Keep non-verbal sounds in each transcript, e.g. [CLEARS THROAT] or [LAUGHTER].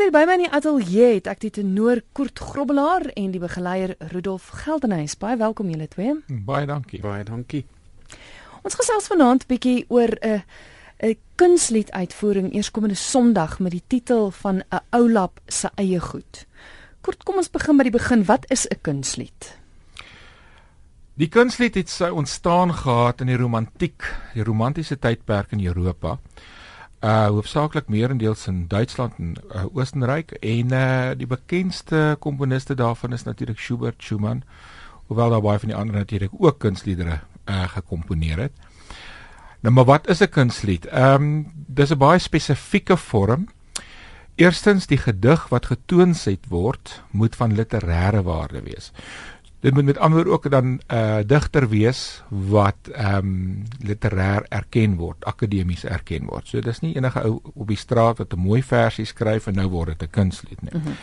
Vanaand by my in die ateljee het ek die tenor Kurt Grobbelaar en die begeleier Rudolf Geldenhuys. Baie welkom julle twee. Baie dankie. Baie dankie. Ons gesels vanaand bietjie oor 'n 'n kunstlied uitvoering eerskomende Sondag met die titel van 'n Oulap se eie goed. Kurt, kom ons begin by die begin. Wat is 'n kunstlied? Die kunstlied het sy ontstaan gehad in die romantiek, die romantiese tydperk in Europa uh hoofsaaklik meerendeels in Duitsland en uh, Oostenryk en uh die bekendste komponiste daarvan is natuurlik Schubert, Schumann, hoewel daar baie van die ander natuurlik ook kunstliedere uh gekomponeer het. Nou maar wat is 'n kunstlied? Ehm um, dis 'n baie spesifieke vorm. Eerstens die gedig wat getoonset word moet van literêre waarde wees. Dit moet met ander ook dan 'n uh, digter wees wat ehm um, literêr erken word, akademies erken word. So dis nie enige ou op die straat wat 'n mooi versie skryf en nou word dit 'n kunstlied nie. Mm -hmm.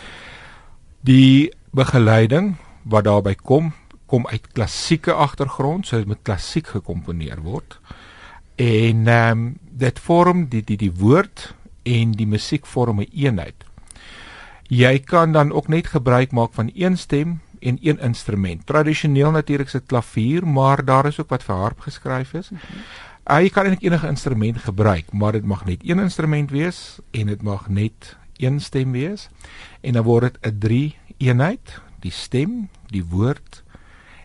Die begeleiding wat daarbey kom, kom uit klassieke agtergrond, so dit moet klassiek gekomponeer word. En ehm um, dit vorm die die die woord en die musiek vorm 'n eenheid. Jy kan dan ook net gebruik maak van een stem en een instrument. Tradisioneel natuurlik se klavier, maar daar is ook wat vir harp geskryf is. Mm -hmm. uh, jy kan eintlik enige instrument gebruik, maar dit mag net een instrument wees en dit mag net een stem wees. En dan word dit 'n drie eenheid, die stem, die woord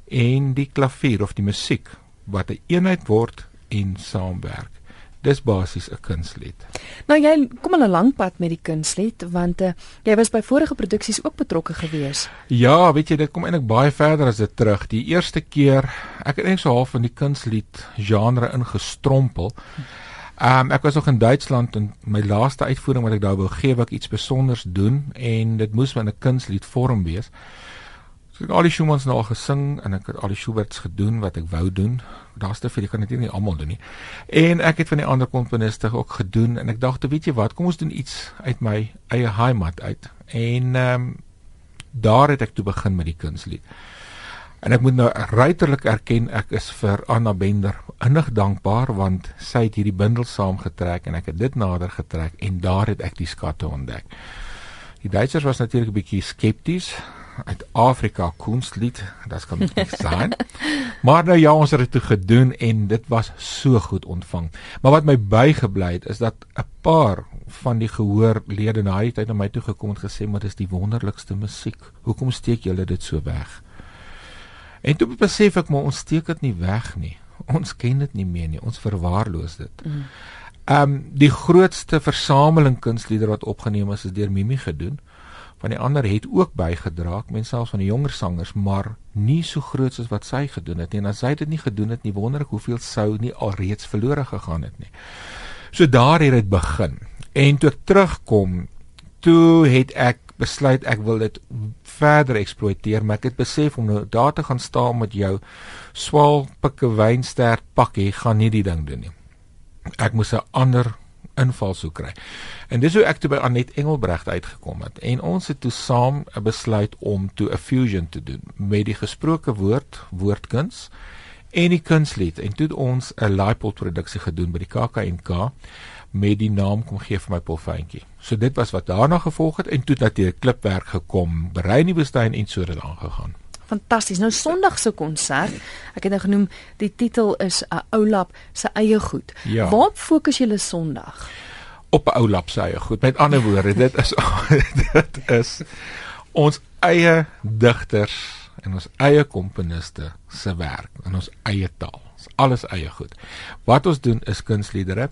en die klavier of die musiek wat 'n eenheid word en saamwerk. Dis basies 'n kunstlied. Nou jy kom al 'n lank pad met die kunstlied want uh, jy was by vorige produksies ook betrokke gewees. Ja, weet jy, dit kom eintlik baie verder as dit terug. Die eerste keer, ek het net so half in die kunstlied genre ingestrompel. Ehm um, ek was nog in Duitsland en my laaste uitvoering wat ek daar wou gee, wou ek iets spesiaals doen en dit moes in 'n kunstlied vorm wees. So ek het al die Schumanns nou al gesing en ek het al die Schuberts gedoen wat ek wou doen. Daar's te veel, ek kan dit nie almal doen nie. En ek het van die ander komponiste ook gedoen en ek dink, weet jy wat, kom ons doen iets uit my eie heimat uit. En ehm um, daar het ek toe begin met die kunstlied. En ek moet nou ruiterlik erken ek is vir Anna Bender innig dankbaar want sy het hierdie bundel saamgetrek en ek het dit nader getrek en daar het ek die skatte ontdek. Die Duitsers was natuurlik 'n bietjie skepties uit Afrika kunstlied, dit kan nie sein. maar nou ja, ons het dit toe gedoen en dit was so goed ontvang. Maar wat my bygebly het is dat 'n paar van die gehoorlede na die tyd na my toe gekom en gesê maar dis die wonderlikste musiek. Hoekom steek julle dit so weg? En toe besef ek maar ons steek dit nie weg nie. Ons ken dit nie meer nie. Ons verwaarloos dit. Mm. Ehm um, die grootste versameling kunstliedere wat opgeneem is is deur Mimi gedoen van die ander het ook bygedra, mens selfs van die jonger sangers, maar nie so groot soos wat sy gedoen het nie. En as sy dit nie gedoen het nie, wonder ek hoeveel sou nie alreeds verlore gegaan het nie. So daar het dit begin. En toe terugkom, toe het ek besluit ek wil dit verder eksploiteer, maar ek het besef om nou daar te gaan staan met jou swaal pikke wynster pakkie gaan nie die ding doen nie. Ek moes 'n ander invalshoek kry. En dis hoe ek toe by Anet Engelbregt uitgekom het en ons het toe saam 'n besluit om toe 'n fusion te doen met die gesproke woord, woordkuns en die kunslied en toe ons 'n Laipold produksie gedoen by die KAKNK met die naam kom gee vir my Polfeintjie. So dit was wat daarna gevolg het en toe natuurlik klipwerk gekom, berei nie bestaan en so dit aangegaan. Fantasties. Nou Sondag se konsert, ek het nou genoem die titel is 'n Oulap se eie goed. Ja. Waar fokus julle Sondag? Op Oulap se eie goed. Met ander woorde, dit is [LAUGHS] dit is ons eie digters en ons eie komponiste se werk in ons eie taal. Dis alles eie goed. Wat ons doen is kunsliedere.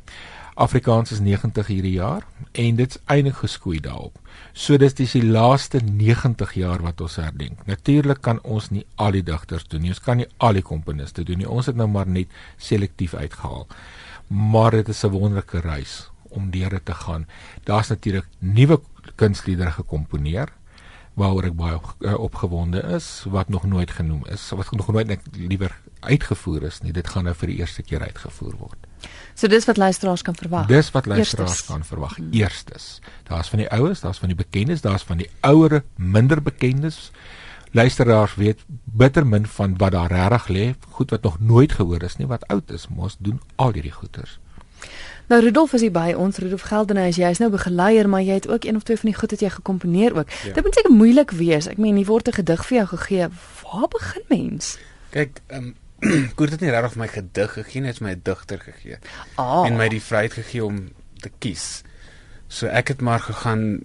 Afrikaans is 90 hierdie jaar en dit's eintlik geskoei daarop. So dis dis die laaste 90 jaar wat ons herdenk. Natuurlik kan ons nie al die digters doen nie. Ons kan nie al die komponiste doen nie. Ons het nou maar net selektief uitgehaal. Maar dit is 'n wonderlike reis om deur dit te gaan. Daar's natuurlik nuwe kunstliedere gekomponeer waaroor ek baie uh, opgewonde is wat nog nooit genoem is. Wat nog nooit net liewer uitgevoer is nie. Dit gaan nou vir die eerste keer uitgevoer word. So dis wat luisteraars kan verwag. Dis wat luisteraars Eerstes. kan verwag. Hmm. Eerstes. Daar's van die oues, daar's van die bekendes, daar's van die ouere, minder bekendes. Luisteraars weet bitter min van wat daar regtig lê, goed wat nog nooit gehoor is nie, wat oud is, mos doen al hierdie goeters. Nou Rudolf is hier by ons, Rudolf Geldenhuys. Jy is nou begeleier, maar jy het ook een of twee van die goed wat jy gekomponeer ook. Ja. Dit moet seker moeilik wees. Ek meen, hier word 'n gedig vir jou gegee. Waar begin mens? Kyk, ehm um, [CLEARS THROAT] Koert het nie regtig vir my gedig gegee nie, het my 'n digter gegee. Ah. En my die vryheid gegee om te kies. So ek het maar gegaan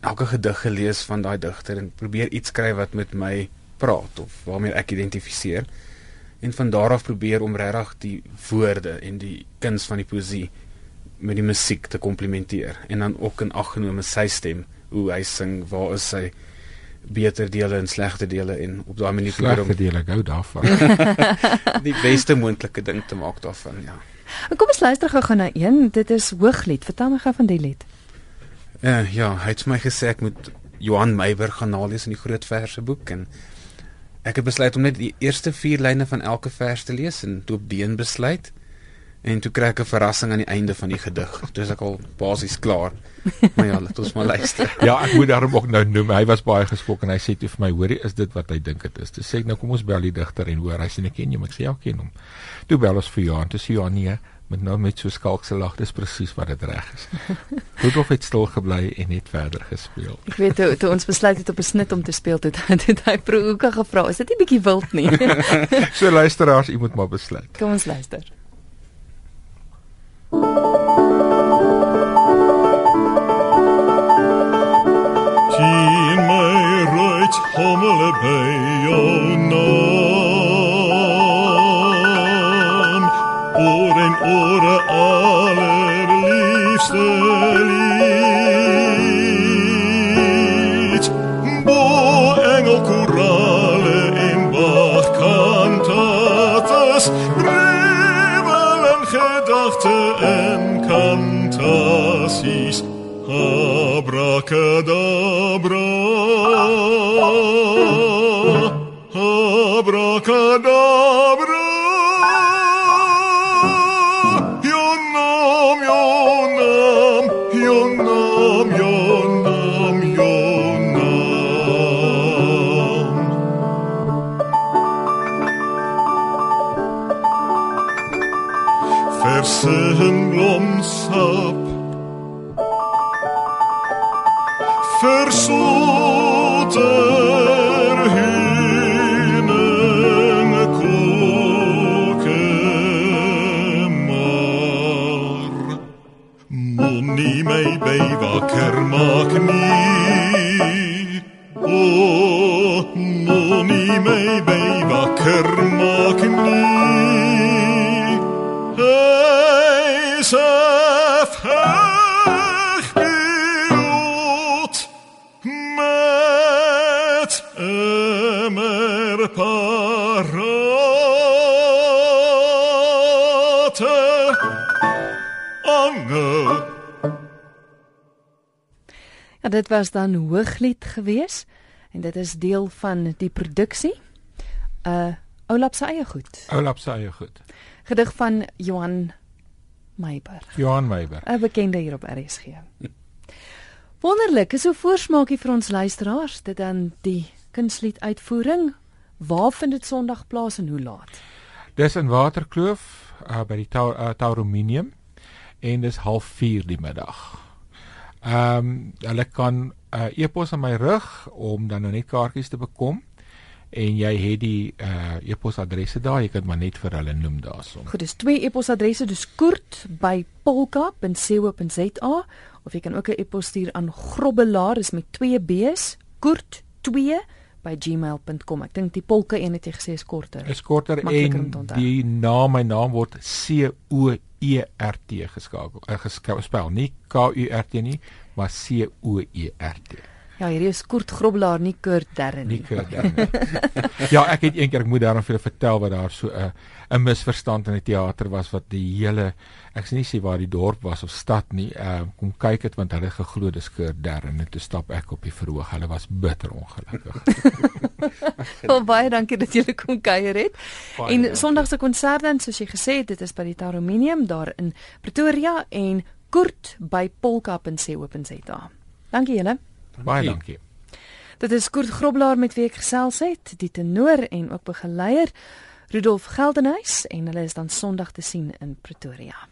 elke gedig gelees van daai digter en probeer iets skryf wat met my praat of waarmee ek identifiseer. En van daar af probeer om regtig die woorde en die kuns van die poesie met die musiek te komplementeer en dan ook in ag genome sy stem, hoe hy sing, waar is sy beter dele en slegte dele en op daai manier probeer om dele gou daarvan [LAUGHS] die beste moontlike ding te maak daarvan, ja. Kom ons luister gou na een. Dit is Hooglied. Vertel my gou van die lied. Uh, ja, hy het my gesê ek moet Johan Meiber gaan nalees in die groot verse boek en ek het besluit om net die eerste 4 lyne van elke vers te lees en toe op deen besluit en toe kry ek 'n verrassing aan die einde van die gedig. Dis ek al basies klaar. Maar ja, laat ons maar luister. ja, ek moet daarom ook nou noem. Hy was baie geskok en hy sê toe vir my, "Hoorie, is dit wat hy dink dit is?" Dis sê ek nou kom ons bel die digter en hoor hy sê ek ken jou, maar ek sê ja, ek ken hom. Toe bel ons vir Johan, toe sê Johan nee met nou met so skalkse lag dis presies wat dit reg is. [LAUGHS] Rudolf het stil gebly en net verder gespeel. Ek weet toe, toe ons besluit het op 'n snit om te speel toe [LAUGHS] het hy Prouka gevra, is dit nie bietjie wild nie? [LAUGHS] so luisteraars, u moet maar besluit. Kom ons luister. Het hommelen bij jouw naam. Oor in oren allerliefste lied. Bo engel korale in Bach cantatas, Rebelen gedachte en cantaties. Abracadabra. Mumni mei beiva kermakni parate angel. Ja, dit was dan Hooglied geweest en dit is deel van die produksie. Uh Oulap se eie goed. Oulap se eie goed. Gedig van Johan Meiber. Johan Meiber. 'n Bekende hier op RSG. Wonderlik, is so voorsmaakie vir ons luisteraars dit dan die kunstlied uitvoering. Waar vind dit Sondag plaas en hoe laat? Dis in Waterkloof uh, by die Tau uh, Taurominium en dis 04:30 die middag. Ehm um, hulle kan uh, e-pos aan my rig om dan nou net kaartjies te bekom en jy het die uh e-posadresse daar, jy kan maar net vir hulle noem daarson. Goed, dis twee e-posadresse, dis koert@polka.co.za of jy kan ook 'n e-pos stuur aan grobbelaar is met 2 b's, koert2@gmail.com. Ek dink die polka een het jy gesê is korter. Is korter en die naam my naam word C O E R T geskakel. Uh, gespel nie K U R T nie, maar C O E R T. Ja, hierdie is Kurt Grobbelaar, nie Kurt Darren nie. Nie Kurt Darren. [LAUGHS] ja, ek het eendag ek moet daarom vir julle vertel wat daar so 'n uh, 'n misverstand in die teater was wat die hele ek sê nie sê waar die dorp was of stad nie, uh, kom kyk dit want hulle geglo dis Kurt Darren en toe stap ek op die verhoog. Hulle was bitter ongelukkig. [LAUGHS] Wel baie dankie dat julle kom kuier het. Baie en Sondag se konsert dan soos jy gesê het, dit is by die Tarominium daar in Pretoria en Kurt by polka.co.za. Dankie julle. Baie dankie. Dit is Kurt Groblaar met wie ek gesels het, die tenor en ook begeleier Rudolf Geldenhuys en hulle is dan Sondag te sien in Pretoria.